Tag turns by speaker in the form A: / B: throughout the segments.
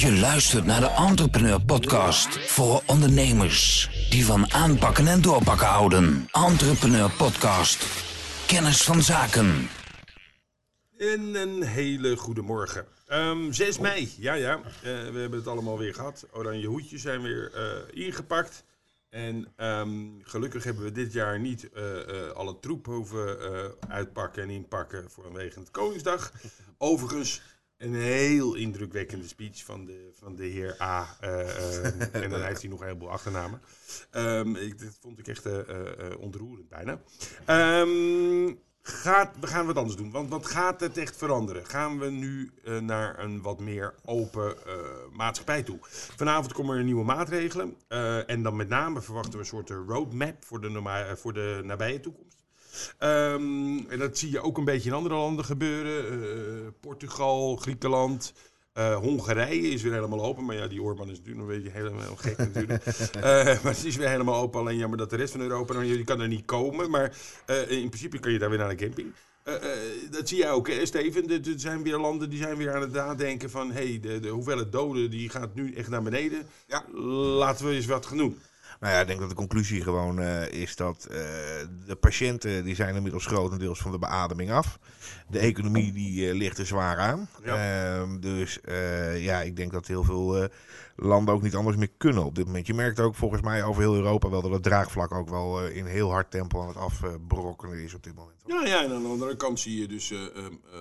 A: Je luistert naar de Entrepreneur Podcast voor ondernemers die van aanpakken en doorpakken houden. Entrepreneur Podcast. Kennis van zaken.
B: En een hele goede morgen. Ehm 6 mei, ja ja, eh, we hebben het allemaal weer gehad. Oranje hoedjes zijn weer eh, ingepakt. En ehm, gelukkig hebben we dit jaar niet eh, alle troep hoeven uitpakken en inpakken vanwege het Koningsdag. Overigens een heel indrukwekkende speech van de, van de heer A. eh, eh, en dan heeft hij nog een heleboel achternamen. Ehm, ik, dat vond ik echt eh, eh, ontroerend bijna. Ehm, gaat, we gaan wat anders doen. Want wat gaat het echt veranderen? Gaan we nu naar een wat meer open maatschappij toe? Vanavond komen er nieuwe maatregelen. en dan met name verwachten we een soort roadmap voor de, voor de nabije toekomst. Ehm, en dat zie je ook een beetje in andere landen gebeuren. Eh, Portugal, Griekenland. eh, Hongarije is weer helemaal open. Maar ja, die Orbán is natuurlijk nog een beetje helemaal gek natuurlijk. Eh, maar het is weer helemaal open. Alleen jammer dat de rest van Europa, nou, die kan er niet komen. Maar in principe kan je daar weer naar de camping. Dat zie jij ook, hè, Steven. Er zijn weer landen die zijn weer aan het nadenken van... hé, hey, de, de hoeveelheid doden die gaat nu echt naar beneden.
C: Ja.
B: Laten we eens wat gaan doen.
C: Nou ja, ik denk dat de conclusie gewoon eh, is dat eh, de patiënten die zijn inmiddels grotendeels van de beademing af. De economie die eh, ligt er zwaar aan. Ehm, dus ja, ik denk dat heel veel landen ook niet anders meer kunnen op dit moment. Je merkt ook volgens mij over heel Europa wel dat het draagvlak ook wel in heel hard tempo aan het afbrokkenen is op dit moment.
B: Ja, ja, en aan de andere kant zie je dus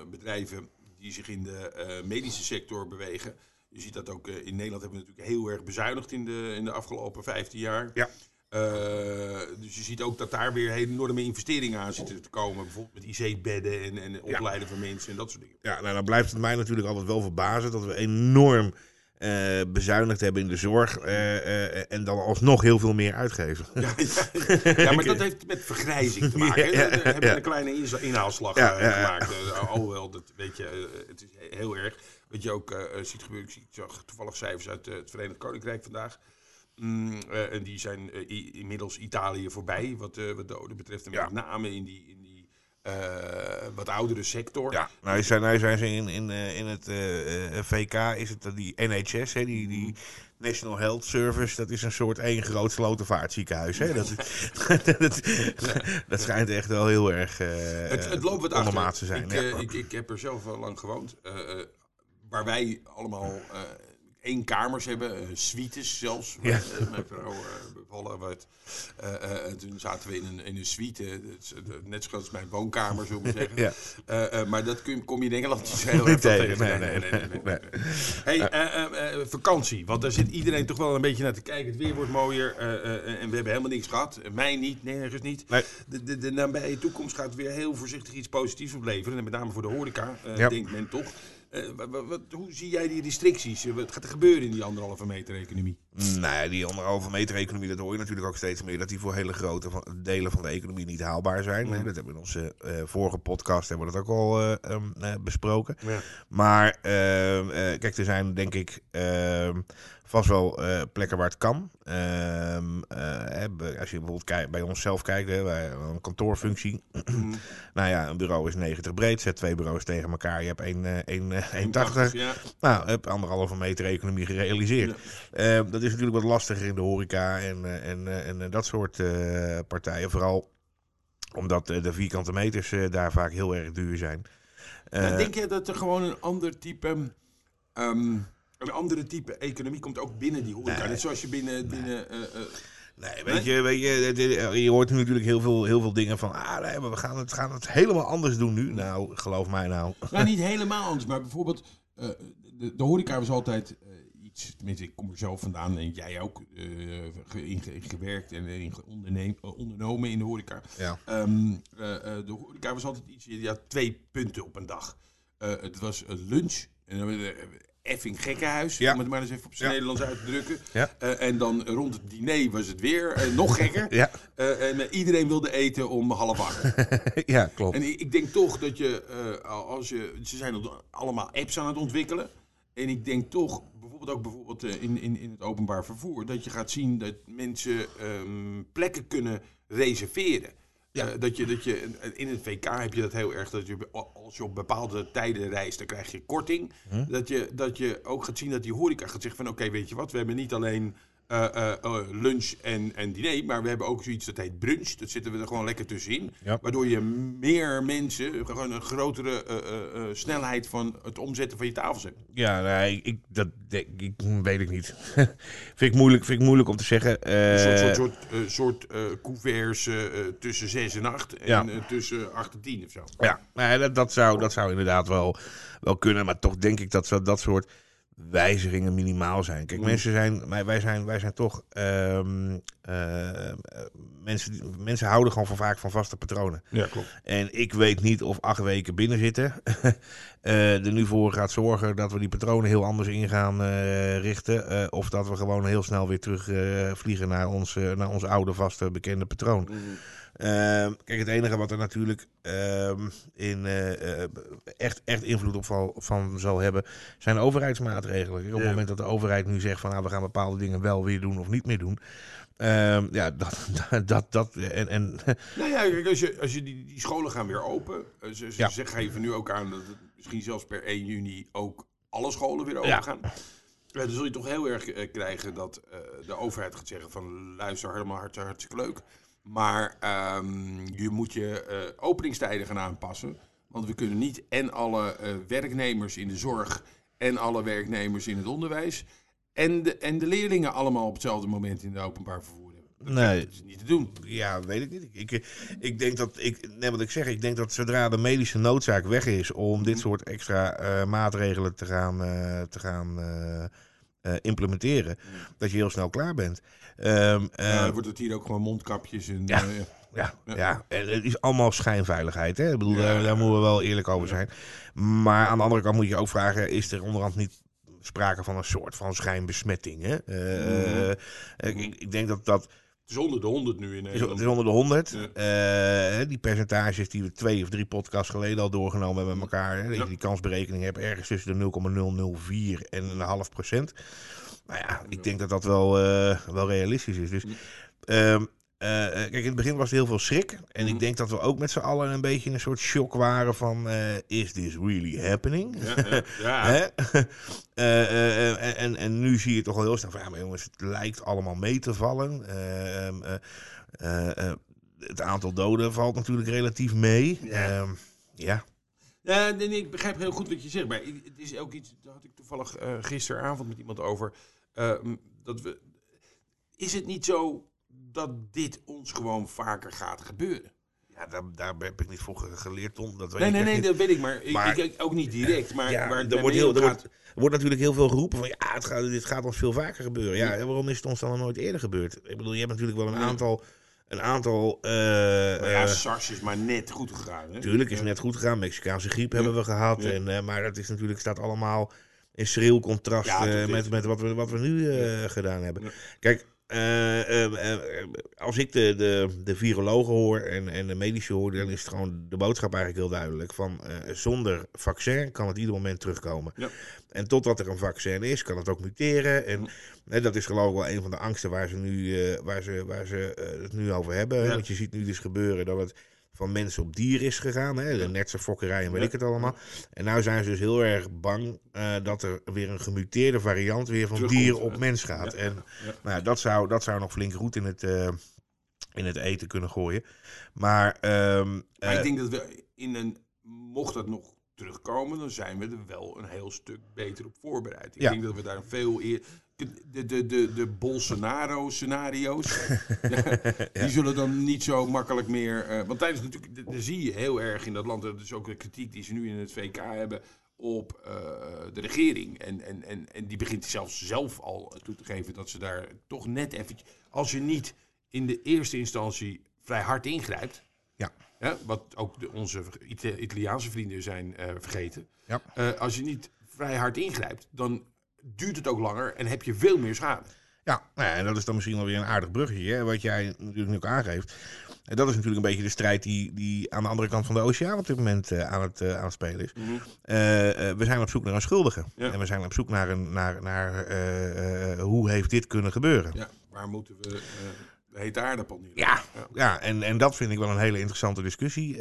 B: bedrijven die zich in de medische sector bewegen. Je ziet dat ook eh, in Nederland hebben we natuurlijk heel erg bezuinigd in de, in de afgelopen 15 jaar.
C: Ja.
B: Eh, dus je ziet ook dat daar weer enorme investeringen aan zitten te komen. Bijvoorbeeld met IC-bedden en, en opleiden van mensen en dat soort dingen.
C: Ja, nou dan blijft het mij natuurlijk altijd wel verbazen dat we enorm eh, bezuinigd hebben in de zorg eh, eh, en dan alsnog heel veel meer uitgeven.
B: Ja, ja, ja, maar dat heeft met vergrijzing te maken.
C: Ja,
B: hebben een kleine inhaalslag gemaakt. Alhoewel, dat weet je, het is he- heel erg. Wat je ook ziet gebeuren, ik zie- ik zag toevallig cijfers uit het Verenigd Koninkrijk vandaag. Mm, en die zijn inmiddels Italië voorbij, wat, wat doden betreft. En met name in die, in eh, wat oudere sector.
C: Ja, nou zijn, nou zijn ze in, in, eh, in het eh, VK, is het die NHS, hè, die, die National Health Service, dat is een soort één groot slotenvaartziekenhuis. Hè? Dat, dat, dat schijnt echt wel heel erg eh
B: Het, het loopt wat achter.
C: te zijn.
B: Ik,
C: ja.
B: ik, ik heb er zelf wel lang gewoond. waar wij allemaal één kamers hebben, eh, suites zelfs.
C: Ja.
B: Mijn vrouw bevallen werd. En toen zaten we in een, in een suite, eh, eh, net zo groot als mijn woonkamer, zullen we zeggen.
C: Ja.
B: Maar dat kun, kom je in Engeland niet zo heel erg
C: tegen, nee, nee, nee, nee.
B: Hey, vakantie, want daar zit iedereen toch wel een beetje naar te kijken. Het weer wordt mooier en we hebben helemaal niks gehad. Mij niet, nergens niet.
C: Nee.
B: De, de, de nabije toekomst gaat weer heel voorzichtig iets positiefs opleveren. En met name voor de horeca,
C: Ja.
B: denkt men toch. Eh, wat, hoe zie jij die restricties? Eh, Wat gaat er gebeuren in die anderhalve meter economie?
C: Nou ja, die anderhalve meter economie, dat hoor je natuurlijk ook steeds meer. Dat die voor hele grote van- delen van de economie niet haalbaar zijn. Dat hebben we in onze eh, vorige podcast hebben we dat ook al eh, ehm, eh, besproken.
B: Ja.
C: Maar ehm, eh, kijk, er zijn denk ik ehm, vast wel eh, plekken waar het kan. Ehm, eh, als je bijvoorbeeld bij onszelf kijkt, hè, wij hebben een kantoorfunctie. nou ja, een bureau is 90 breed, zet twee bureaus tegen elkaar. Je hebt één, eh, één, eh, 1,80.
B: Ja.
C: Nou, heb anderhalve meter economie gerealiseerd. Eh, dat is natuurlijk wat lastiger in de horeca en, eh, en, eh, en eh, dat soort eh, partijen. Vooral omdat eh, de vierkante meters eh, daar vaak heel erg duur zijn. Eh,
B: denk jij dat er gewoon een ander type, ehm, een andere type economie komt ook binnen die horeca? Net zoals je binnen, binnen eh, eh,
C: nee, weet je, weet je, het- je hoort nu natuurlijk heel veel, heel veel dingen van... Ah, nee, maar we gaan het, gaan het helemaal anders doen nu. Nou, geloof mij nou.
B: Nou, niet helemaal anders, maar bijvoorbeeld, eh, de, de horeca was altijd eh, iets, tenminste, ik kom er zelf vandaan en jij ook, eh, in, ge- in gewerkt en in onderneem- eh, ondernomen in de horeca.
C: Ja.
B: Ehm, eh, eh, de horeca was altijd iets, je had twee punten op een dag. Eh, het was een lunch, en dan effing gekkenhuis,
C: Ja.
B: om het maar eens even op zijn
C: Ja.
B: Nederlands uit te drukken.
C: Ja.
B: Eh, en dan rond het diner was het weer eh, nog gekker. Eh, en iedereen wilde eten om half acht.
C: ja klopt.
B: En ik, ik denk toch dat je, als je, ze zijn al- allemaal apps aan het ontwikkelen. En ik denk toch, bijvoorbeeld ook bijvoorbeeld in, in, in het openbaar vervoer, dat je gaat zien dat mensen ehm, plekken kunnen reserveren.
C: Ja.
B: Eh, dat je, dat je, in het VK heb je dat heel erg, dat je als je op bepaalde tijden reist, dan krijg je korting.
C: Hm.
B: Dat, je, dat je ook gaat zien dat die horeca gaat zeggen van oké, weet je wat, we hebben niet alleen eh, eh, eh, lunch en, en diner, maar we hebben ook zoiets dat heet brunch. Dat zitten we er gewoon lekker tussenin.
C: Ja.
B: Waardoor je meer mensen, gewoon een grotere eh, snelheid van het omzetten van je tafels hebt.
C: Ja, nee, ik, dat ik, weet ik niet. vind, ik moeilijk, vind ik moeilijk om te zeggen.
B: Een soort, soort, soort, soort couverts tussen 6 en 8 en
C: Ja.
B: tussen 8 en 10 of zo.
C: Ja, nee, dat, dat, zou, dat zou inderdaad wel, wel kunnen. Maar toch denk ik dat dat soort wijzigingen minimaal zijn. Kijk,
B: Mm.
C: mensen zijn, wij, wij zijn, wij zijn toch... ehm, eh, mensen, die- mensen houden gewoon van, vaak van vaste patronen.
B: Ja, klopt.
C: En ik weet niet of acht weken binnen zitten eh, er nu voor gaat zorgen dat we die patronen heel anders in gaan eh, richten. of dat we gewoon heel snel weer terug vliegen naar ons, naar ons oude vaste bekende patroon.
B: Mhm.
C: Ehm, kijk, het enige wat er natuurlijk ehm, in, eh, eh, echt, echt invloed op van zal hebben, zijn overheidsmaatregelen. Kijk, op het
B: Ja.
C: moment dat de overheid nu zegt van nou, we gaan bepaalde dingen wel weer doen of niet meer doen. ehm, ja, dat, dat, dat, en, en
B: Nou ja, kijk, als je, als je die, die scholen gaan weer open. eh, Ze, ze
C: Ja.
B: ze geven nu ook aan dat het misschien zelfs per 1 juni ook alle scholen weer open
C: Ja.
B: gaan. Eh, dan zul je toch heel erg krijgen dat de overheid gaat zeggen van luister helemaal hartstikke, hartstikke leuk. Maar ehm, je moet je eh, openingstijden gaan aanpassen. Want we kunnen niet en alle eh, werknemers in de zorg en alle werknemers in het onderwijs en de, en de leerlingen allemaal op hetzelfde moment in de openbaar vervoer hebben. Dat,
C: Nee.
B: dat is niet te doen.
C: Ja, weet ik niet. Ik, ik, ik denk dat, ik, nee, wat ik zeg, ik denk dat zodra de medische noodzaak weg is om dit soort extra eh, maatregelen te gaan, eh, te gaan eh, implementeren, dat je heel snel klaar bent. Ehm, eh,
B: Ja, dan wordt het hier ook gewoon mondkapjes en...
C: Ja.
B: eh,
C: ja,
B: Ja.
C: het is allemaal schijnveiligheid. Hè? Ik bedoel, daar, daar moeten we wel eerlijk over zijn. Maar aan de andere kant moet je ook vragen, is er onderhand niet sprake van een soort van schijnbesmetting? Hè? Eh, ik, ik denk dat dat
B: het is onder de 100 nu in Nederland.
C: het is onder de 100.
B: Ja.
C: Eh, die percentages die we twee of drie podcasts geleden al doorgenomen hebben met elkaar. Hè, dat je die kansberekening hebt ergens tussen de 0,004 en een half procent. Nou ja, ik denk dat dat wel, eh, wel realistisch is. Dus, ehm, eh, eh, kijk, in het begin was er heel veel schrik. En
B: Mhm.
C: ik denk dat we ook met z'n allen een beetje in een soort shock waren van... eh, is this really happening?
B: Ja,
C: en, en nu zie je toch al heel snel van, ja, maar jongens, het lijkt allemaal mee te vallen. Eh, ehm, eh, eh, eh, het aantal doden valt natuurlijk relatief mee.
B: Ja.
C: Ehm, ja.
B: Ja, nee, nee, ik begrijp heel goed wat je zegt. Maar het is ook iets, daar had ik toevallig gisteravond met iemand over. dat we, is het niet zo dat dit ons gewoon vaker gaat gebeuren?
C: ja, daar, daar heb ik niet voor ge- geleerd, Tom. Dat weet
B: Nee,
C: ik
B: nee, nee,
C: niet.
B: dat weet ik. Maar, ik-
C: Maar-
B: ik, ook niet direct. Maar
C: Ja,
B: waar het
C: er wordt, heel,
B: om
C: er,
B: gaat-
C: wordt, er wordt natuurlijk heel veel geroepen van ja, het gaat, dit gaat ons veel vaker gebeuren. Ja, waarom is het ons dan nog nooit eerder gebeurd? Ik bedoel, je hebt natuurlijk wel een
B: Ja.
C: aantal. Een aantal
B: Maar ja,
C: eh,
B: SARS is maar net goed gegaan. Hè?
C: Tuurlijk is net goed gegaan. Mexicaanse griep
B: Ja.
C: hebben we gehad.
B: Ja.
C: En, eh, maar dat is natuurlijk, staat allemaal in schril contrast
B: Ja,
C: met, met wat we, wat we nu gedaan hebben. Kijk, eh, eh, eh, als ik de, de, de virologen hoor en, en de medici hoor, dan is het gewoon de boodschap eigenlijk heel duidelijk. Van zonder vaccin kan het ieder moment terugkomen.
B: Ja.
C: En totdat er een vaccin is, kan het ook muteren. En dat is geloof ik wel een van de angsten waar ze, nu, waar ze, waar ze het nu over hebben.
B: Ja.
C: Want je ziet nu dus gebeuren dat het van mensen op dier is gegaan. Hè? De netse fokkerij en weet
B: Ja.
C: ik het allemaal. En nu zijn ze dus heel erg bang eh, dat er weer een gemuteerde variant weer van
B: Terugkomt,
C: dier op mens gaat.
B: Ja.
C: En
B: Ja.
C: Nou, dat, zou, dat zou nog flink roet in het, eh, in het eten kunnen gooien. Maar, ehm,
B: Maar
C: eh,
B: ik denk dat we in een, mocht dat nog terugkomen, dan zijn we er wel een heel stuk beter op voorbereid. Ik
C: Ja.
B: denk dat we daar veel eer, de, de, de, de Bolsonaro-scenario's, die zullen dan niet zo makkelijk meer. eh, want tijdens natuurlijk, zie je heel erg in dat land. Dat is ook de kritiek die ze nu in het VK hebben op eh, de regering. En, en, en, en die begint zelfs zelf al toe te geven dat ze daar toch net even. Als je niet in de eerste instantie vrij hard ingrijpt.
C: Ja.
B: Ja, wat ook de, onze Ita- Italiaanse vrienden zijn eh, vergeten.
C: Ja.
B: Als je niet vrij hard ingrijpt, dan duurt het ook langer en heb je veel meer schade.
C: ja, nou ja, en dat is dan misschien wel weer een aardig bruggetje, hè, wat jij natuurlijk nu ook aangeeft. En dat is natuurlijk een beetje de strijd die, die aan de andere kant van de oceaan op dit moment eh, aan, het, eh, aan het spelen is. Eh, eh, we zijn op zoek naar een schuldige.
B: Ja.
C: En we zijn op zoek naar, een, naar, naar hoe heeft dit kunnen gebeuren.
B: Ja, waar moeten we. eh, hete aardappel nu.
C: Ja, ja en, en dat vind ik wel een hele interessante discussie.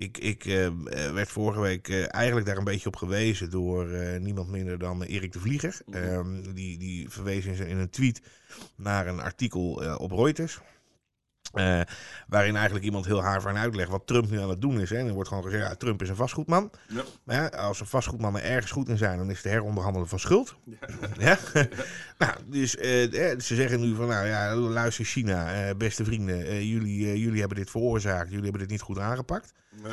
C: Ik ik eh, eh, werd vorige week eh, eigenlijk daar een beetje op gewezen door niemand minder dan Erik de Vlieger. Ehm, die, die verwees in, zijn- in een tweet naar een artikel op Reuters. Eh, waarin eigenlijk iemand heel haar van uitlegt wat Trump nu aan het doen is. Hè. En er wordt gewoon gezegd, ja, Trump is een vastgoedman.
B: Ja.
C: Maar ja, als een vastgoedmannen ergens goed in zijn, dan is het heronderhandelen van schuld. Ja. nou, dus eh, ze zeggen nu van, nou ja, luister China, eh, beste vrienden, jullie, jullie hebben dit veroorzaakt, jullie hebben dit niet goed aangepakt.
B: Ja.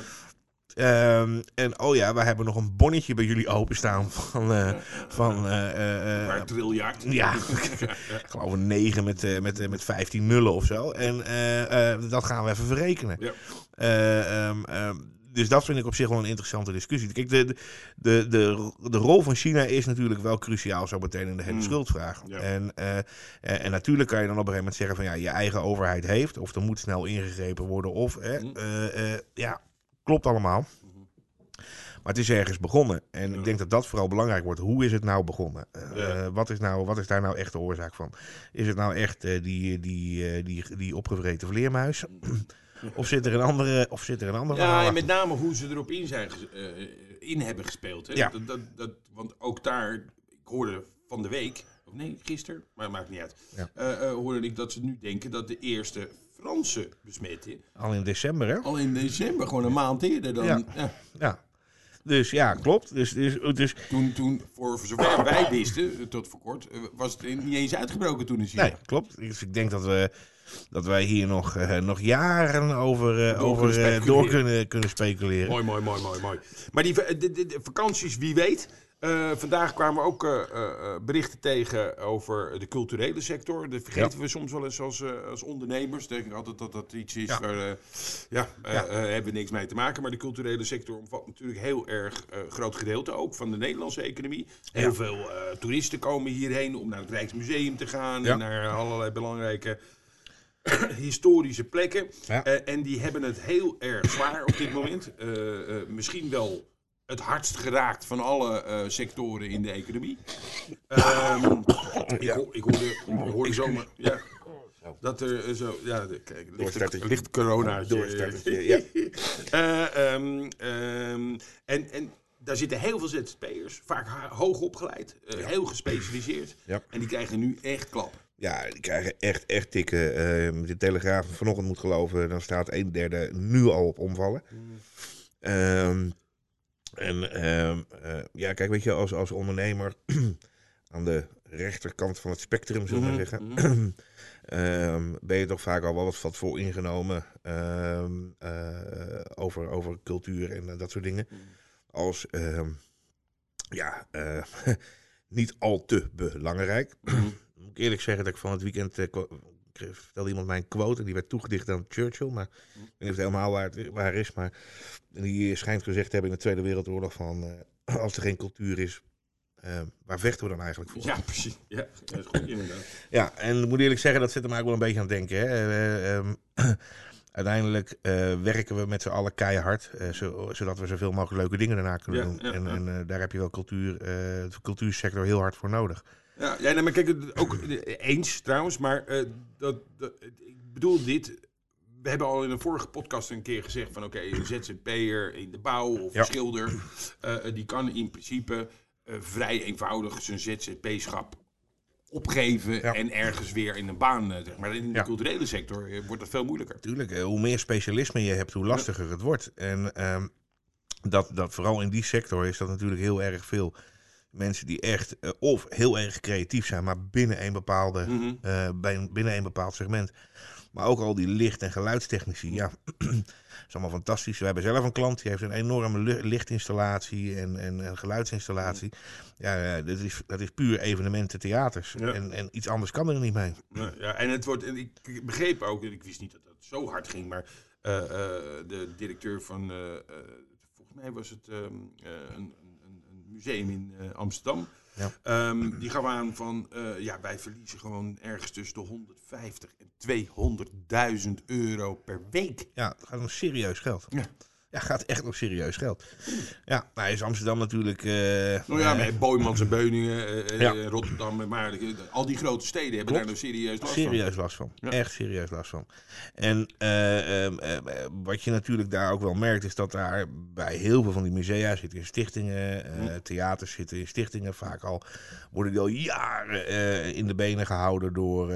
C: Ehm, en oh ja, we hebben nog een bonnetje bij jullie openstaan van, eh, van eh, eh, eh,
B: Maar triljard.
C: ja, ik geloof een 9 met, met, met 15 nullen of zo. En dat gaan we even verrekenen.
B: Ja.
C: Eh, ehm, ehm, dus dat vind ik op zich wel een interessante discussie. Kijk, de, de, de, de rol van China is natuurlijk wel cruciaal zo meteen in de hele
B: Mm.
C: schuldvraag.
B: Ja.
C: En, en natuurlijk kan je dan op een gegeven moment zeggen van ja, je eigen overheid heeft, of er moet snel ingegrepen worden, of eh,
B: Mm.
C: eh, ja, klopt allemaal. Maar het is ergens begonnen. En
B: Ja.
C: ik denk dat dat vooral belangrijk wordt. Hoe is het nou begonnen? Eh,
B: Ja.
C: wat, is nou, wat is daar nou echt de oorzaak van? Is het nou echt eh, die, die, eh, die, die opgevreten vleermuis? of zit er een andere, of zit er een andere
B: Ja, en met name hoe ze erop in, zijn, in hebben gespeeld. Hè?
C: Ja.
B: Dat, dat, dat, want ook daar, ik hoorde van de week, of nee, gisteren, maar maakt niet uit. Hoorde ik dat ze nu denken dat de eerste Franse besmetting,
C: Al in december, hè?
B: al in december, gewoon een maand eerder dan.
C: Ja.
B: ja,
C: Ja. Dus ja, klopt. Dus, dus, dus
B: toen, toen, voor zover wij wisten, tot voor kort, eh, was het niet eens uitgebroken toen in China.
C: nee, klopt. Dus ik denk dat we dat wij hier nog, eh, nog jaren over, eh,
B: Door
C: over
B: kunnen speculeren.
C: door kunnen, kunnen speculeren.
B: Mooi, mooi, mooi, mooi, mooi. Maar die va- de, de, de vakanties, wie weet. Eh, vandaag kwamen ook eh, eh, berichten tegen over de culturele sector. Dat vergeten we soms wel eens als, als ondernemers. Denk ik altijd dat dat iets is
C: Ja.
B: waar, ja,
C: Ja.
B: hebben we niks mee te maken. Maar de culturele sector omvat natuurlijk heel erg groot gedeelte ook van de Nederlandse economie. Heel veel toeristen komen hierheen om naar het Rijksmuseum te gaan. En naar allerlei belangrijke historische plekken. En die hebben het heel erg zwaar op dit moment. Misschien wel het hardst geraakt van alle eh, sectoren in de economie. Ehm, ik, ho- ik hoorde, ik hoorde zomaar... Ja, dat er eh, zo... Ja, kijk, licht, corona.
C: Doorstartertje, ja.
B: Eh, ehm, ehm, en, en daar zitten heel veel ZZP'ers, vaak hoog opgeleid, heel gespecialiseerd.
C: Ja.
B: En die krijgen nu echt klap.
C: Ja, die krijgen echt, echt tikken. De Telegraaf vanochtend moet geloven, dan staat een derde nu al op omvallen. Ehm, en ehm, eh, ja, kijk, weet je, als, als ondernemer aan de rechterkant van het spectrum, zullen we
B: Mhm,
C: zeggen, ehm, ben je toch vaak al wel wat, wat voor ingenomen ehm, eh, over, over cultuur en eh, dat soort dingen. Als, ehm, ja, niet al te belangrijk. Moet ik eerlijk zeggen dat ik van het weekend. Ik vertelde iemand mij een quote en die werd toegedicht aan Churchill. Maar ik weet niet of het helemaal waar, het, waar is. Maar die schijnt gezegd te hebben in de Tweede Wereldoorlog: van eh, als er geen cultuur is, eh, waar vechten we dan eigenlijk voor?
B: Ja, precies. Ja, dat is goed inderdaad.
C: Ja, en ik moet eerlijk zeggen, dat zet hem eigenlijk wel een beetje aan het denken. Hè. Eh, ehm, uiteindelijk werken we met z'n allen keihard, zo- zodat we zoveel mogelijk leuke dingen daarna kunnen
B: Ja,
C: doen.
B: ja,
C: en en daar heb je wel cultuur, de cultuursector heel hard voor nodig.
B: Ja, ja nee, maar kijk, het- ook eh, eens trouwens, maar eh, dat, dat, ik bedoel dit. We hebben al in een vorige podcast een keer gezegd van oké, een ZZP'er in de bouw of
C: Ja.
B: een schilder, eh, die kan in principe vrij eenvoudig zijn ZZP-schap opgeven
C: Ja.
B: en ergens weer in een baan. zeg maar in de
C: Ja.
B: culturele sector wordt dat veel moeilijker.
C: Tuurlijk, hoe meer specialisme je hebt, hoe lastiger het wordt. En ehm, dat, dat vooral in die sector is dat natuurlijk heel erg veel mensen die echt eh, of heel erg creatief zijn, maar binnen een bepaalde
B: Mhm.
C: eh, bij, binnen een bepaald segment. Maar ook al die licht- en geluidstechnici, ja, is allemaal fantastisch. We hebben zelf een klant die heeft een enorme lichtinstallatie en, en, en geluidsinstallatie. Ja, dat, is, dat is puur evenementen, theaters.
B: Ja.
C: En, en iets anders kan er niet mee.
B: Ja, ja, en het wordt, en ik begreep ook, ik wist niet dat dat zo hard ging, maar eh, de directeur van, volgens mij was het ehm, eh, een museum in eh, Amsterdam,
C: Ja.
B: Ehm, die gaf aan van, eh, ja, wij verliezen gewoon ergens tussen de 150 en 200.000 euro per week.
C: Ja, het gaat om serieus geld.
B: Ja.
C: Ja, gaat echt nog serieus geld. Ja, nou is Amsterdam natuurlijk... eh,
B: Nou ja,
C: eh,
B: met Boymans en Beuningen, eh,
C: Ja.
B: Rotterdam, maar al die grote steden hebben
C: Klopt.
B: daar nou serieus last van.
C: serieus last van.
B: Ja.
C: Echt serieus last van. En wat je natuurlijk daar ook wel merkt, is dat daar bij heel veel van die musea zitten in stichtingen,
B: Hm.
C: theaters zitten in stichtingen. Vaak al worden die al jaren in de benen gehouden door,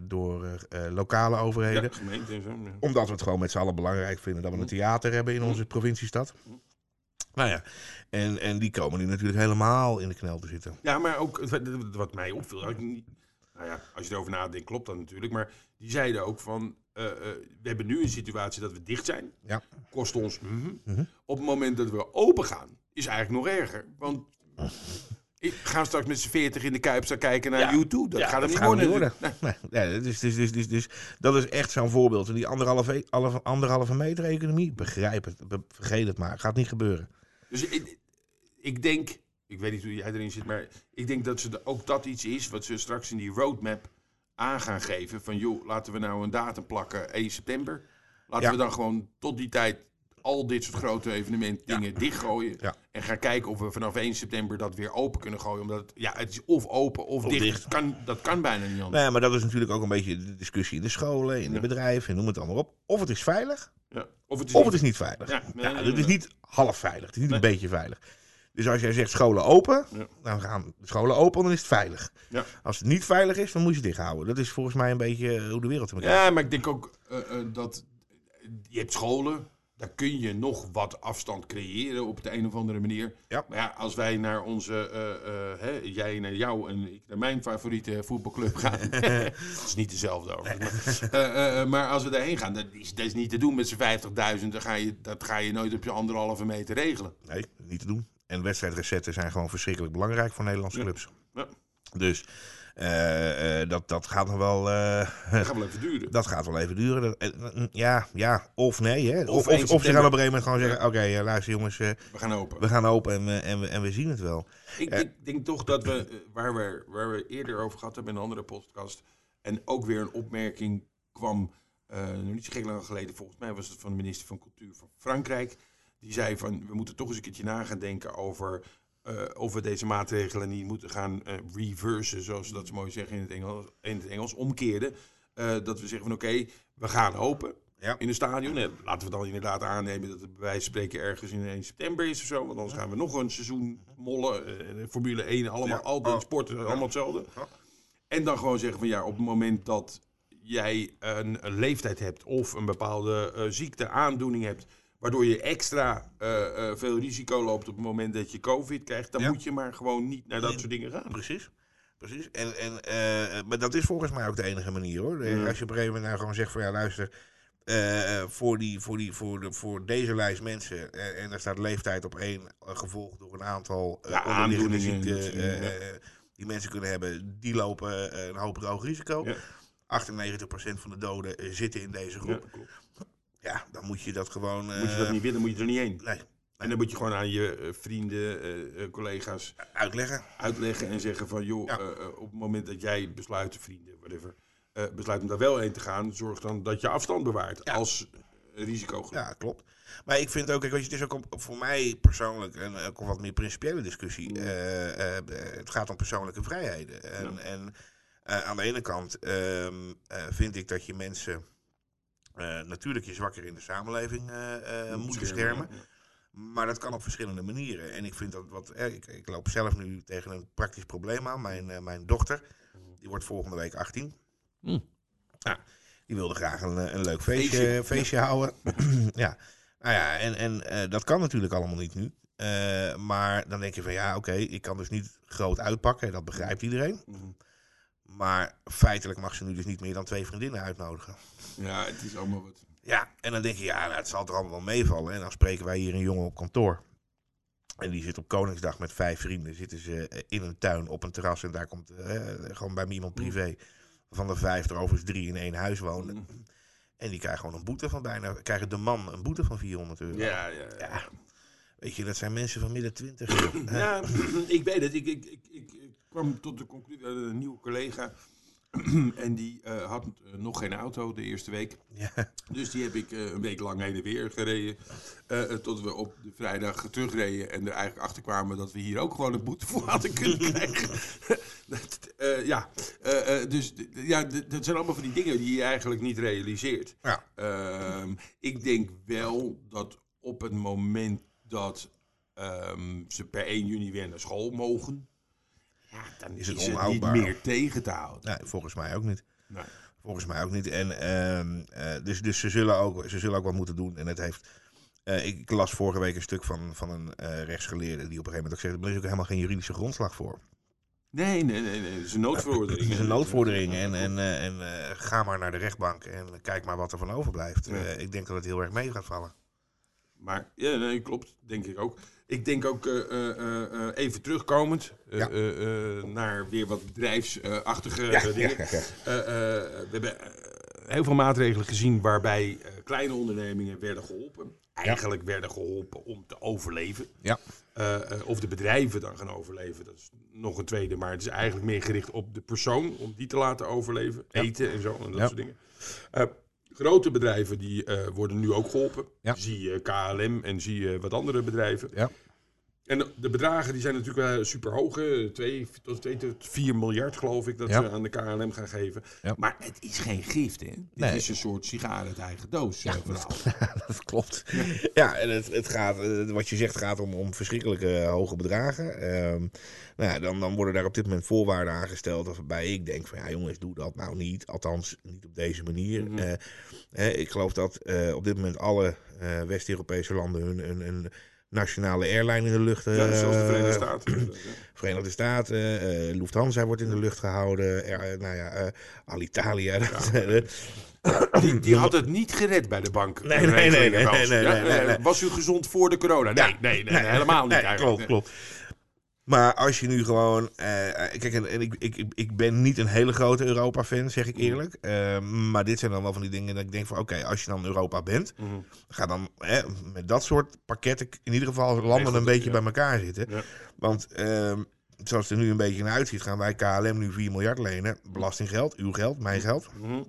C: door lokale overheden.
B: Ja, gemeente en zo.
C: Omdat we het gewoon met z'n allen belangrijk vinden dat we een theater hebben in onze provinciestad. Nou ja, en, en die komen nu natuurlijk helemaal in de knel te zitten.
B: Ja, maar ook wat mij opviel, had ik niet- nou ja, als je erover nadenkt, klopt dat natuurlijk. Maar die zeiden ook van, eh, eh, we hebben nu een situatie dat we dicht zijn.
C: Ja.
B: Kost ons. mhm.
C: Mhm.
B: Op het moment dat we open gaan, is eigenlijk nog erger. Want ik ga straks met z'n veertig in de Kuip staan kijken naar. U2. Dat gaat hem
C: dat
B: niet worden. Nee.
C: Dus, dus, dus, dus, dus dat is echt zo'n voorbeeld. En die anderhalve, meter economie, begrijp het, vergeet het maar. Gaat niet gebeuren.
B: Dus ik, ik denk, ik weet niet hoe jij erin zit, maar ik denk dat ze de- ook dat iets is wat ze straks in die roadmap aan gaan geven. Van joh, laten we nou een datum plakken 1 september. Laten
C: Ja.
B: we dan gewoon tot die tijd al dit soort grote evenementdingen dichtgooien.
C: Ja.
B: En gaan kijken of we vanaf 1 september dat weer open kunnen gooien. Omdat het, ja, het is of open of,
C: Of
B: dicht. kan, dat kan bijna niet anders.
C: Nee, Nou maar dat is natuurlijk ook een beetje de discussie in de scholen, in de bedrijven, noem het allemaal op. Of het is veilig,
B: Ja. Of het is
C: of
B: niet-
C: het is niet veilig.
B: Ja, nee,
C: Ja,
B: nee,
C: het is niet half veilig, het is niet
B: Nee.
C: een beetje veilig. Dus als jij zegt scholen open, dan gaan de scholen open, dan is het veilig.
B: Ja.
C: Als het niet veilig is, dan moet je het dicht houden. Dat is volgens mij een beetje eh, hoe de wereld in elkaar
B: Ja, maar ik denk ook eh, eh, dat je hebt scholen, daar kun je nog wat afstand creëren op de een of andere manier.
C: Ja.
B: Maar ja, als wij naar onze, eh, eh, hè, jij naar jou en ik naar mijn favoriete voetbalclub gaan, het is niet dezelfde overigens. Maar, eh, maar als we daarheen gaan, dat is, dat is niet te doen met z'n 50.000. Dan ga je, dat ga je nooit op je anderhalve meter regelen.
C: Nee, niet te doen. En wedstrijdrecetten zijn gewoon verschrikkelijk belangrijk voor Nederlandse
B: Ja.
C: clubs.
B: Ja.
C: Dus eh, eh, dat, dat gaat nog wel. eh,
B: Dat gaat wel even duren.
C: dat gaat wel even duren. Dat- eh, ja, ja, of nee. Hè. Of,
B: Of
C: of,
B: 1
C: of, ze gaan op een gegeven moment gewoon zeggen: Oké, luister jongens,
B: We gaan open.
C: we gaan open en, we- en, we, en we zien het wel.
B: Ik, ik denk toch dat we, waar we, waar we eerder over gehad hebben in een andere podcast, en ook weer een opmerking kwam, nog niet zo gek lang geleden, volgens mij was het van de minister van Cultuur van Frankrijk. Die zei van, we moeten toch eens een keertje na gaan denken over eh, of we deze maatregelen niet moeten gaan eh reversen, zoals ze dat zo mooi zeggen in het Engels, in het Engels omkeren. Eh, dat we zeggen van oké, we gaan open
C: Ja.
B: in een stadion. Laten we dan inderdaad aannemen dat het bij wijze van spreken ergens in 1 september is of zo. Want anders gaan we nog een seizoen mollen. Formule 1, allemaal,
C: Ja.
B: altijd
C: Oh.
B: sporten, allemaal hetzelfde. En dan gewoon zeggen van ja, op het moment dat jij een, een leeftijd hebt of een bepaalde ziekte, aandoening hebt, waardoor je extra eh, eh, veel risico loopt op het moment dat je COVID krijgt, dan
C: Ja.
B: moet je maar gewoon niet naar dat
C: Nee.
B: soort dingen gaan.
C: Precies. Precies. En, en, eh, maar dat is volgens mij ook de enige manier hoor.
B: Ja.
C: Als je op een gegeven moment nou gewoon zegt van ja, luister. voor, die, voor, die, voor, de, voor deze lijst mensen, en daar staat leeftijd op één, gevolgd door een aantal
B: Ja,
C: onderliggende ziekten die mensen kunnen hebben, die lopen een hoog hoog risico.
B: Ja.
C: 98% van de doden zitten in deze groep. Ja, dan moet je dat gewoon.
B: Moet je
C: eh,
B: dat niet willen, moet je er niet heen.
C: nee,
B: En dan moet je gewoon aan je eh, vrienden, eh, eh, collega's
C: uitleggen.
B: uitleggen en zeggen van joh,
C: Ja.
B: eh, eh, op het moment dat jij besluit, vrienden, whatever, eh, besluit om daar wel heen te gaan, zorg dan dat je afstand bewaart
C: Ja.
B: als eh, risicogroep.
C: Ja, klopt. Maar ik vind ook, kijk, weet je, het is ook voor mij persoonlijk een ook een wat meer principiële discussie.
B: Mm.
C: Eh, eh, eh, het gaat om persoonlijke vrijheden. En, en eh, aan de ene kant ehm, eh, vind ik dat je mensen eh, natuurlijk je zwakker in de samenleving eh, eh, moet beschermen. Maar dat kan op verschillende manieren. En ik vind dat wat. eh, ik, ik loop zelf nu tegen een praktisch probleem aan. Mijn, eh, mijn dochter, die wordt volgende week 18.
B: Hm.
C: Ja, die wilde graag een, eh, een leuk feestje,
B: Feestje.
C: feestje, houden. ja. Nou ja, en, en eh, dat kan natuurlijk allemaal niet nu. Eh, maar dan denk je van ja, oké, ik kan dus niet groot uitpakken. Dat begrijpt iedereen.
B: Mhm.
C: Maar feitelijk mag ze nu dus niet meer dan twee vriendinnen uitnodigen.
B: Ja, het is allemaal wat.
C: Ja, en dan denk je, ja, nou, het zal er allemaal wel meevallen. En dan spreken wij hier een jongen op kantoor. En die zit op Koningsdag met vijf vrienden. Zitten ze eh, in een tuin op een terras. En daar komt eh, gewoon bij iemand privé. Van de vijf er overigens drie in één huis wonen.
B: Mhm.
C: En die krijgen gewoon een boete van bijna. Krijgen de man een boete van 400 euro.
B: Ja, ja, ja.
C: Ja. Weet je, dat zijn mensen van midden twintig.
B: Ja, ik weet het. Ik, ik, ik, ik kwam tot de conclusie, eh, een nieuwe collega en die eh, had eh, nog geen auto de eerste week.
C: Ja.
B: Dus die heb ik een week lang heen en weer gereden. tot we op de vrijdag terugreden. En er eigenlijk achter kwamen dat we hier ook gewoon een boete voor hadden kunnen krijgen. dat, ja, dus ja, dat zijn allemaal van die dingen die je eigenlijk niet realiseert.
C: Ja.
B: Ehm, ik denk wel dat op het moment dat ehm, ze per 1 juni weer naar school mogen, ja, dan
C: Is
B: is
C: het
B: het, niet
C: onhoudbaar.
B: meer tegen te houden.
C: Nee, volgens mij ook niet.
B: Nee.
C: Volgens mij ook niet. En, ehm, eh, dus dus ze, zullen ook, ze zullen ook wat moeten doen. En het heeft. eh, ik, las vorige week een stuk van, van een eh, rechtsgeleerde die op een gegeven moment ook zegt: er is ook helemaal geen juridische grondslag voor.
B: Nee, nee, nee, nee. Het is een noodverordening.
C: Het is een noodvordering. En, en, en ga maar naar de rechtbank en kijk maar wat er van overblijft.
B: Ja.
C: Ik denk dat het heel erg mee gaat vallen.
B: Maar ja, nee, klopt. Denk ik ook. Ik denk ook eh, eh, eh, even terugkomend
C: Ja.
B: naar weer wat bedrijfsachtige
C: Ja,
B: dingen.
C: ja,
B: we hebben heel veel maatregelen gezien waarbij kleine ondernemingen werden geholpen. Eigenlijk werden geholpen om te overleven.
C: Ja.
B: Of de bedrijven dan gaan overleven, dat is nog een tweede. Maar het is eigenlijk meer gericht op de persoon, om die te laten overleven. Eten en zo, en dat
C: Ja.
B: soort dingen. Grote bedrijven die eh, worden nu ook geholpen.
C: Ja.
B: Zie je KLM en zie je wat andere bedrijven.
C: Ja.
B: En de- bedragen die zijn natuurlijk wel super hoog. 2 tot 2 tot 4 miljard geloof ik dat
C: Ja.
B: ze aan de KLM gaan geven.
C: Ja.
B: Maar het is geen gift, hè? Dit is een soort sigaar uit eigen doos. eh, verhaal.
C: dat klopt. Ja, en het, het gaat, eh, wat je zegt gaat om, om verschrikkelijke eh, hoge bedragen. Ehm, nou ja, dan, dan worden daar op dit moment voorwaarden aangesteld waarbij ik denk van ja jongens, doe dat nou niet. Althans, niet op deze manier.
B: Mhm.
C: Eh, ik geloof dat eh, op dit moment alle eh, West-Europese landen hun, hun, hun nationale airline in de lucht
B: Ja,
C: eh,
B: zoals de Verenigde Staten.
C: Verenigde Staten, eh, Lufthansa wordt in de lucht gehouden. Er, nou ja, eh, Alitalia.
B: Die, die had het niet gered bij de bank.
C: Nee, nee, nee, nee, nee,
B: eh. Was u gezond voor de corona? Nee, nee, nee, helemaal niet eigenlijk.
C: klopt, klopt. Maar als je nu gewoon. eh, eh, kijk, en, en ik, ik, ik- ben niet een hele grote Europa-fan, zeg ik eerlijk. Eh, maar dit zijn dan wel van die dingen dat ik denk van: oké, als je dan Europa bent,
B: Mhm.
C: ga dan hè, met dat soort pakketten in ieder geval landen een beetje
B: ja.
C: bij elkaar zitten.
B: Ja.
C: Want ehm, zoals het er nu een beetje naar uitziet, gaan wij KLM nu 4 miljard lenen. Belastinggeld, uw geld, mijn geld.
B: Mhm.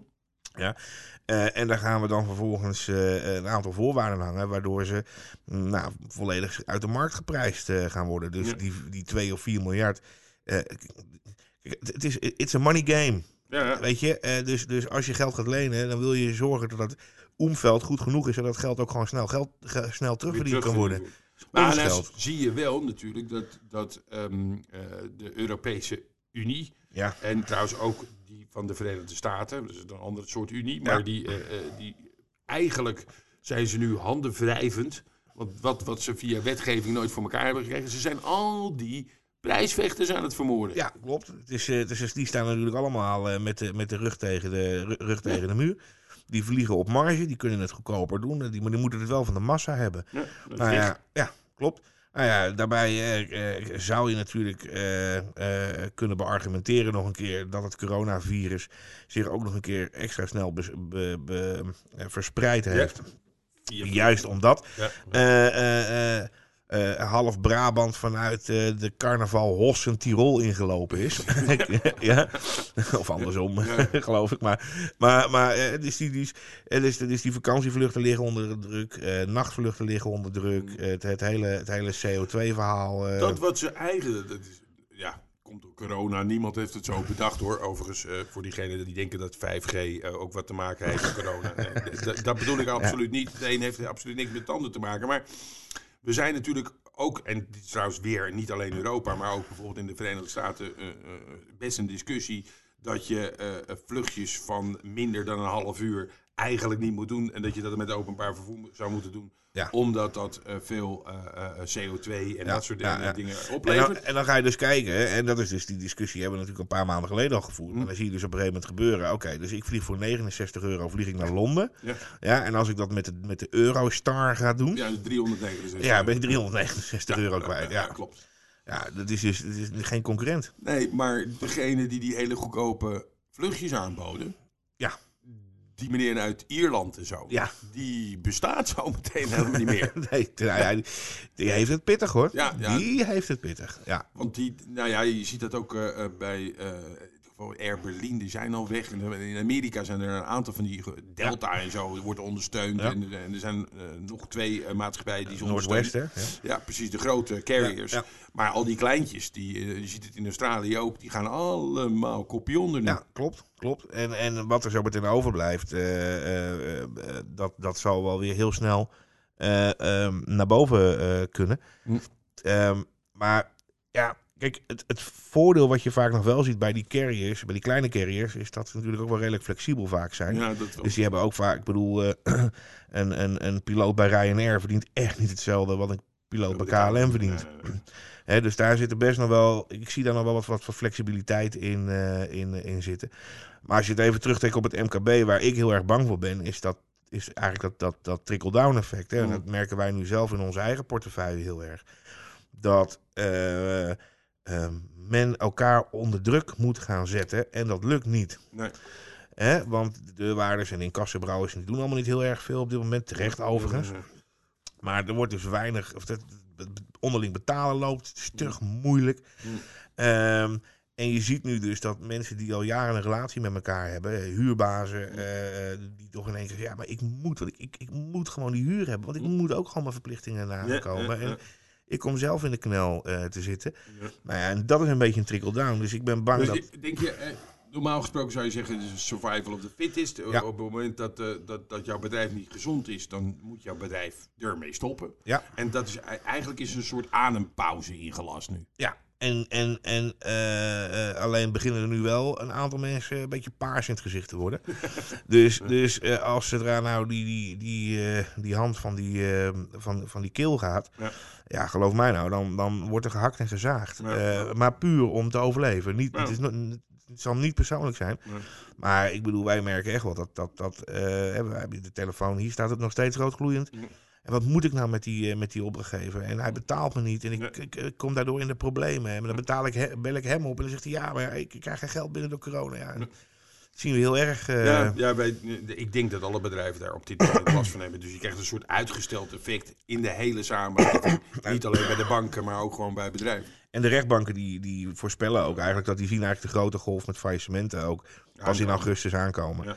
C: Eh, en daar gaan we dan vervolgens eh, een aantal voorwaarden hangen, waardoor ze mm, nou, volledig uit de markt geprijsd eh, gaan worden. Dus
B: Ja.
C: die, die 2 of 4 miljard. eh, het is it's a money game.
B: Ja, ja.
C: Weet je, Eh, dus, dus als je geld gaat lenen, dan wil je zorgen dat het omveld goed genoeg is, zodat geld ook gewoon snel, geld, ge- snel terugverdiend kan worden.
B: Maar
C: geld.
B: zie je wel natuurlijk dat, dat ehm, eh, de Europese Unie
C: Ja,
B: en trouwens ook van de Verenigde Staten, dus een ander soort Unie, maar
C: Ja.
B: die, eh, eh, die eigenlijk zijn ze nu handen wrijvend. Want wat, wat ze via wetgeving nooit voor elkaar hebben gekregen, ze zijn al die prijsvechters aan het vermoorden.
C: ja klopt. Het is, eh, het is, die staan natuurlijk allemaal met, de, met de rug tegen de, ru- rug tegen de muur. Die vliegen op marge, die kunnen het goedkoper doen, die, maar die moeten het wel van de massa hebben.
B: Ja, dat
C: Nou
B: is
C: ja, klopt. Nou ja, daarbij eh, eh, zou je natuurlijk eh, eh, kunnen beargumenteren nog een keer dat het coronavirus zich ook nog een keer extra snel be- be- eh, verspreid heeft. Juist omdat
B: Ja.
C: Eh, half Brabant vanuit eh, de carnaval Hossen Tirol ingelopen is. ja. Of andersom, geloof ik. Maar, maar, maar eh, dus die, die, dus, dus die vakantievluchten liggen onder druk. nachtvluchten liggen onder druk. eh, het, het hele, het hele CO2-verhaal. eh,
B: Dat wat ze eigenlijk. Dat is, ja, komt door corona. Niemand heeft het zo bedacht hoor. Overigens, voor diegenen die denken dat 5G eh, ook wat te maken heeft met corona. Nee, dat bedoel ik absoluut niet. De een heeft absoluut niks met tanden te maken. Maar we zijn natuurlijk ook, en trouwens weer niet alleen Europa, maar ook bijvoorbeeld in de Verenigde Staten eh, eh, best een discussie dat je eh, vluchtjes van minder dan een half uur eigenlijk niet moet doen. En dat je dat met openbaar vervoer zou moeten doen.
C: Ja.
B: Omdat dat eh, veel eh, eh, CO2 en
C: Ja,
B: dat soort
C: ja,
B: dingen,
C: ja.
B: dingen
C: En
B: oplevert.
C: dan, en dan ga je dus kijken, hè, en dat is dus die discussie hebben we natuurlijk een paar maanden geleden al gevoerd. Maar dan zie je dus op een gegeven moment gebeuren. Oké, dus ik vlieg voor 69 euro vlieg ik naar Londen.
B: Ja.
C: Ja, en als ik dat met de, met de Eurostar ga doen, ja,
B: Ja, 369.
C: ben ik 369 euro kwijt. Ja,
B: klopt.
C: ja dat is dus dat is geen concurrent.
B: Nee, maar degene die die hele goedkope vluchtjes aanboden...
C: Ja.
B: Die meneer uit Ierland en zo,
C: Ja.
B: die bestaat zo meteen helemaal niet meer.
C: Nee, nou ja, die, die heeft het pittig hoor.
B: Ja.
C: Die heeft het pittig. Ja,
B: Want die, nou ja, je ziet dat ook eh, eh, bij, eh, Air Berlin, die zijn al weg. In Amerika zijn er een aantal van die... Delta en zo wordt ondersteund.
C: Ja.
B: En, en er zijn eh, nog twee eh, maatschappijen die ze ondersteunen.
C: Ja.
B: Ja, precies, de grote carriers. Maar al die kleintjes, die, eh, je ziet het in Australië ook, die gaan allemaal kopie onder nu.
C: Ja, klopt. klopt. En, en wat er zo meteen overblijft, dat, dat zal wel weer heel snel eh, ehm, naar boven kunnen.
B: Hm.
C: Ehm, maar ja, kijk, het, het voordeel wat je vaak nog wel ziet bij die carriers, bij die kleine carriers, is dat ze natuurlijk ook wel redelijk flexibel vaak zijn.
B: Ja, dat wel.
C: Dus die hebben ook vaak, ik bedoel, eh, een, een, een piloot bij Ryanair verdient echt niet hetzelfde wat een piloot bij KLM verdient.
B: Eh,
C: Hè, dus daar zit er best nog wel, ik zie daar nog wel wat, wat voor flexibiliteit in, eh, in, in zitten. Maar als je het even terugtrekt op het MKB, waar ik heel erg bang voor ben, is, dat, is eigenlijk dat, dat, dat trickle-down effect. Hè? En dat merken wij nu zelf in onze eigen portefeuille heel erg. Dat eh, ehm, men elkaar onder druk moet gaan zetten en dat lukt niet.
B: nee.
C: Hè? Want de waardes en incassobrouwers doen allemaal niet heel erg veel op dit moment. Terecht overigens. Maar er wordt dus weinig, of het onderling betalen loopt, het is stug moeilijk.
B: Mm.
C: Ehm, en je ziet nu dus dat mensen die al jaren een relatie met elkaar hebben, eh, huurbazen, eh, eh, die toch in één keer zeggen, ja, maar ik moet, want ik, ik, ik moet gewoon die huur hebben, want ik moet ook gewoon mijn verplichtingen nakomen.
B: Mm. ja, ja.
C: En ik kom zelf in de knel eh, te zitten.
B: Ja.
C: Nou ja, en dat is een beetje een trickle-down. Dus ik ben bang
B: Dus
C: dat...
B: denk je, eh, normaal gesproken zou je zeggen, is survival of the fittest.
C: Ja.
B: Op het moment dat, eh, dat, dat jouw bedrijf niet gezond is, dan moet jouw bedrijf ermee stoppen.
C: Ja.
B: En dat is e- eigenlijk is een soort adempauze ingelast nu.
C: Ja, en, en, en eh, eh, alleen beginnen er nu wel een aantal mensen een beetje paars in het gezicht te worden. dus dus eh, als zodra nou die, die, die, die hand van die, van, van die keel gaat,
B: Ja.
C: ja, geloof mij nou, dan, dan wordt er gehakt en gezaagd.
B: Ja.
C: Maar puur om te overleven. Niet,
B: Ja.
C: het, is, het zal niet persoonlijk zijn.
B: Nee.
C: Maar ik bedoel, wij merken echt wel dat, dat, dat hebben de telefoon, hier staat het nog steeds roodgloeiend.
B: Ja.
C: En wat moet ik nou met die, eh, met die opdrachtgever? En hij betaalt me niet. En ik, ik, ik kom daardoor in de problemen. En dan betaal ik, he- bel ik hem op. En dan zegt hij, ja, maar ik, ik krijg geen geld binnen door corona. Ja, dat zien we heel erg. eh,
B: ja, ja wij, ik denk dat alle bedrijven daar op dit moment last van hebben. Dus je krijgt een soort uitgesteld effect in de hele samenleving. Niet alleen bij de banken, maar ook gewoon bij bedrijven.
C: En de rechtbanken die, die voorspellen ook eigenlijk dat die zien eigenlijk de grote golf met faillissementen ook pas in augustus aankomen.
B: Ja.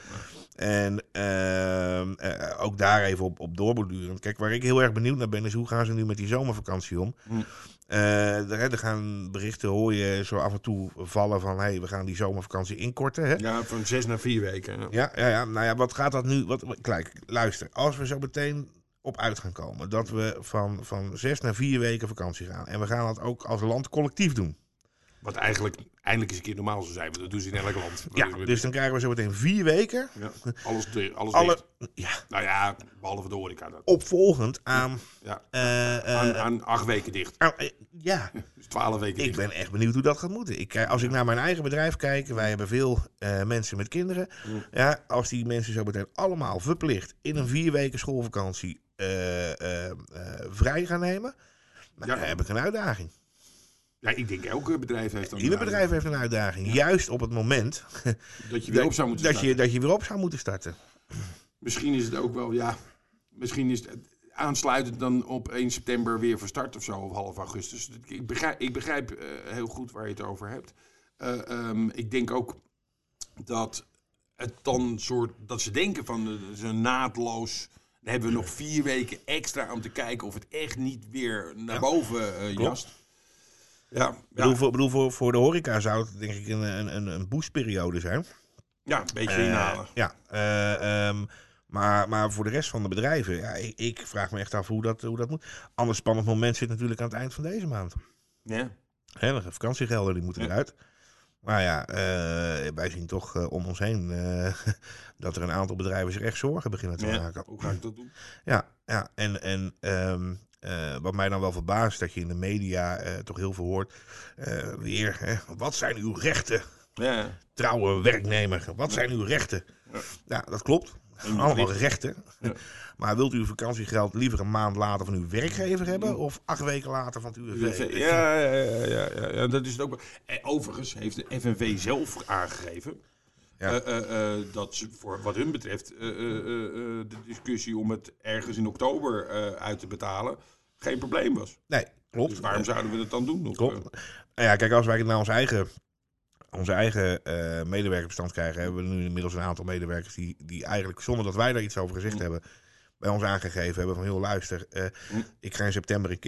C: En ehm, eh, ook daar even op, op doorborduren. Kijk, waar ik heel erg benieuwd naar ben, is hoe gaan ze nu met die zomervakantie om?
B: Hm.
C: Eh, er, er gaan berichten, hoor je zo af en toe vallen van, hé, hey, we gaan die zomervakantie inkorten. Hè?
B: ja, van zes naar vier weken. Ja.
C: Ja, ja, ja, nou ja, wat gaat dat nu? Wat, kijk, luister, als we zo meteen op uit gaan komen, dat we van, van zes naar vier weken vakantie gaan. En we gaan dat ook als land collectief doen.
B: Wat eigenlijk eindelijk eens een keer normaal zou zijn. Want dat doen ze in elk land.
C: Ja, dus dan krijgen we zo meteen vier weken.
B: Ja, alles, alles
C: Alle, ja,
B: Nou ja, behalve de horeca dan.
C: opvolgend aan.
B: Ja,
C: eh, eh,
B: aan, aan acht weken dicht.
C: aan- eh, ja,
B: Dus twaalf weken
C: ik
B: dicht.
C: ben echt benieuwd hoe dat gaat moeten. Ik, als ik naar mijn eigen bedrijf kijk, wij hebben veel mensen met kinderen.
B: Mm.
C: Ja, als die mensen zo meteen allemaal verplicht in een vier weken schoolvakantie vrij gaan nemen,
B: Ja.
C: dan heb ik een uitdaging.
B: Ja, ik denk elke bedrijf heeft dan
C: Ieder
B: een
C: bedrijf heeft een uitdaging. Juist op het moment
B: Dat je weer op zou moeten
C: dat,
B: starten.
C: je, dat je weer op zou moeten starten.
B: Misschien is het ook wel, ja... Misschien is het aansluitend dan op 1 september weer van start of zo, of half augustus. Ik begrijp, ik begrijp eh, heel goed waar je het over hebt. Eh, ehm, ik denk ook dat het dan soort... Dat ze denken van, eh, een naadloos... Dan hebben we nog vier weken extra om te kijken of het echt niet weer naar boven eh jast. Ja,
C: Ik bedoel,
B: ja,
C: voor, bedoel voor, voor de horeca zou het denk ik een, een, een, boostperiode zijn.
B: ja, een beetje
C: Eh,
B: inhalen.
C: ja, eh, ehm, maar, maar voor de rest van de bedrijven, ja, ik, ik vraag me echt af hoe dat, hoe dat moet. Ander spannend moment zit natuurlijk aan het eind van deze maand.
B: Ja.
C: Hè, de vakantiegelden die moeten
B: Ja.
C: eruit. Maar ja, eh, wij zien toch eh, om ons heen eh, dat er een aantal bedrijven zich echt zorgen beginnen te
B: Ja,
C: maken.
B: Hoe ga ik dat doen?
C: Ja, ja. en, en ehm, eh, wat mij dan wel verbaast, dat je in de media toch heel veel hoort. weer, hè, wat zijn uw rechten,
B: Ja,
C: trouwe werknemer? Wat zijn uw rechten?
B: Ja.
C: Ja, dat klopt. Allemaal rechten.
B: Ja.
C: Maar wilt u uw vakantiegeld liever een maand later van uw werkgever hebben of acht weken later van het UWV?
B: Ja, ja, ja, ja, ja, ja, dat is het ook. En overigens heeft de FNV zelf aangegeven
C: Ja.
B: eh, eh, eh, dat ze voor wat hun betreft eh, eh, eh, eh, de discussie om het ergens in oktober eh, uit te betalen geen probleem was.
C: Nee, klopt.
B: Dus waarom zouden we dat dan doen?
C: Klopt.
B: eh,
C: Nou ja, kijk, als wij naar ons eigen onze eigen eh, medewerkerbestand krijgen, hebben we nu inmiddels een aantal medewerkers die, die eigenlijk zonder dat wij daar iets over gezegd hebben, bij ons aangegeven hebben van heel luister, eh,
B: Mm.
C: ik ga in september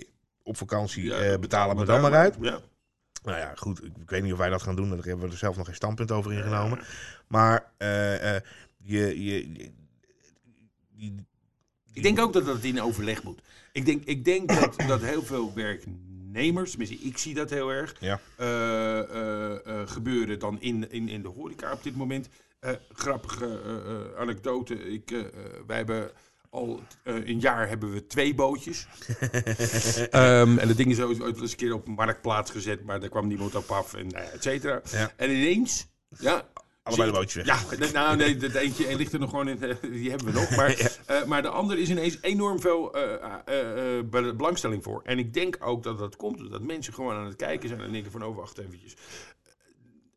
C: op vakantie,
B: Ja,
C: eh, betalen me dan maar uit.
B: Ja.
C: Nou ja, goed, ik, ik weet niet of wij dat gaan doen, daar hebben we er zelf nog geen standpunt over ingenomen. Maar je, je, je- die-
B: Ik denk ook dat dat in overleg moet. Ik denk, ik denk dat, dat heel veel werknemers, tenminste ik zie dat heel erg,
C: Ja.
B: eh, eh, eh, gebeuren dan in, in, in de horeca op dit moment. Grappige anekdote. Ik, wij hebben al een jaar hebben we twee bootjes. Ehm, en dat ding is ooit, wel eens een keer op marktplaats gezet, maar daar kwam niemand op af en ja, et cetera.
C: Ja.
B: En ineens, ja,
C: Allebei bootjes weg.
B: Ja, nou nee, dat eentje ligt er nog gewoon in, eh, die hebben we nog. Maar, eh, maar de andere is ineens enorm veel eh, eh, eh, be- belangstelling voor. En ik denk ook dat dat komt omdat mensen gewoon aan het kijken zijn en denken van, oh wacht eventjes.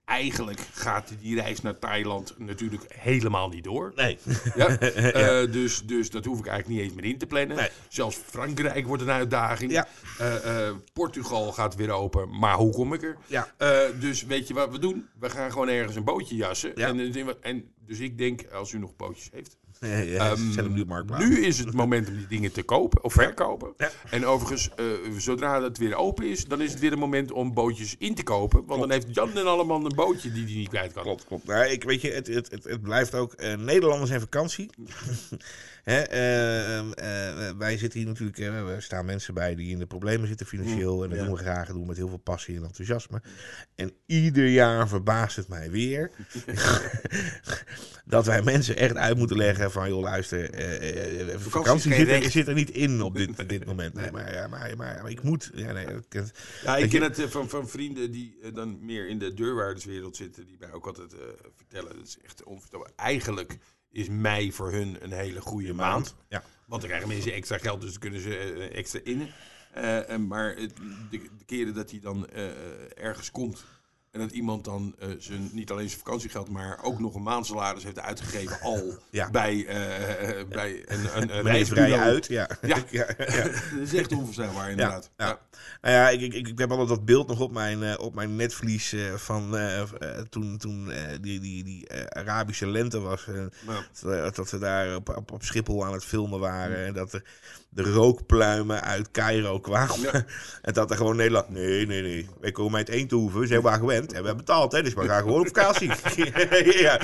B: Eigenlijk gaat die reis naar Thailand natuurlijk helemaal niet door.
C: Nee.
B: Ja? Eh, dus, dus dat hoef ik eigenlijk niet eens meer in te plannen.
C: Nee.
B: Zelfs Frankrijk wordt een uitdaging.
C: Ja.
B: Eh, eh, Portugal gaat weer open, maar hoe kom ik er?
C: Ja.
B: Eh, dus weet je wat we doen? We gaan gewoon ergens een bootje jassen.
C: Ja.
B: En, en, en dus ik denk, als u nog bootjes heeft.
C: Ja,
B: ehm,
C: nu
B: nu is het moment om die dingen te kopen of verkopen.
C: Ja.
B: En overigens, eh, zodra het weer open is, dan is het weer een moment om bootjes in te kopen. Want dan heeft Jan en allemaal een bootje die hij niet kwijt kan.
C: Klopt, klopt. Nou, ik weet je, het, het, het, het blijft ook. eh, Nederlanders en vakantie. Hè, eh, ehm, eh, wij zitten hier natuurlijk. eh, er staan mensen bij die in de problemen zitten financieel. En dat
B: ja.
C: doen we graag. Doen we met heel veel passie en enthousiasme. En ieder jaar verbaast het mij weer. dat wij mensen echt uit moeten leggen van. joh, luister. eh, vakantie zit er, zit er niet in op dit, dit moment. Nee, maar, ja, maar, maar, maar ik moet. Ja, nee, ik-
B: Ja, ken
C: je-
B: het van, van vrienden die dan meer in de deurwaarderswereld zitten, die mij ook altijd vertellen. Dat is echt onvoorstelbaar. Eigenlijk is mei voor hun een hele goede maand.
C: Ja.
B: Want dan krijgen mensen extra geld, dus dan kunnen ze eh, extra innen. Eh, en maar het- de, de keren dat hij dan eh, ergens komt en dat iemand dan eh, zijn, niet alleen zijn vakantiegeld, maar ook nog een maandsalaris heeft uitgegeven al
C: Ja.
B: bij, eh, eh, bij een, een, reisbureau.
C: uit. Ja.
B: Ja.
C: ja, ja.
B: Dat is echt onvoorstelbaar inderdaad.
C: ja.
B: Ja.
C: Nou ja, ik, ik, ik heb altijd dat beeld nog op mijn, op mijn netvlies van toen, toen die, die, die Arabische lente was. dat, dat we daar op, op, op Schiphol aan het filmen waren. En dat er de rookpluimen uit Cairo kwamen.
B: Ja.
C: En dat er gewoon Nederland... Nee, nee, nee. Wij komen uit Eindhoven. We zijn waar gewend. En we hebben betaald. Hè, dus we gaan gewoon op vakantie. ja.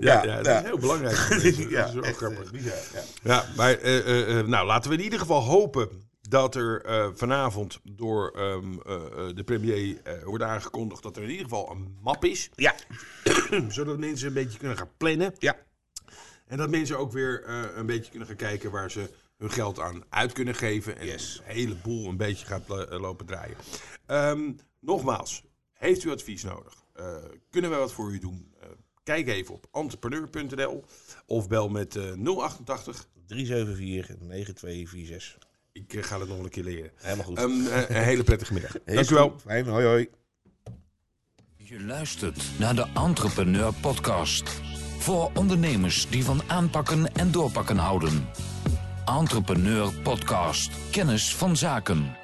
B: Ja, ja, dat is heel belangrijk.
C: Ja,
B: dat is
C: echt,
B: grappig.
C: ja.
B: Ja, maar eh, eh, eh, nou, laten we in ieder geval hopen dat er vanavond door ehm, eh, eh, de premier wordt aangekondigd dat er in ieder geval een map is.
C: Ja.
B: zodat mensen een beetje kunnen gaan plannen.
C: Ja.
B: En dat mensen ook weer eh, een beetje kunnen gaan kijken waar ze hun geld aan uit kunnen geven. En
C: Yes.
B: een heleboel een beetje gaat eh, lopen draaien. Ehm, nogmaals, heeft u advies nodig? Eh, kunnen wij wat voor u doen? Eh, kijk even op entrepreneur.nl of bel met eh 088.
C: 374 9246.
B: Ik ga het nog een keer leren.
C: Helemaal goed.
B: Een, eh, een hele prettige middag.
C: Heel
B: Dank u wel.
C: goed. Fijn. Hoi, hoi.
A: Je luistert naar de Entrepreneur Podcast. Voor ondernemers die van aanpakken en doorpakken houden. Entrepreneur Podcast. Kennis van zaken.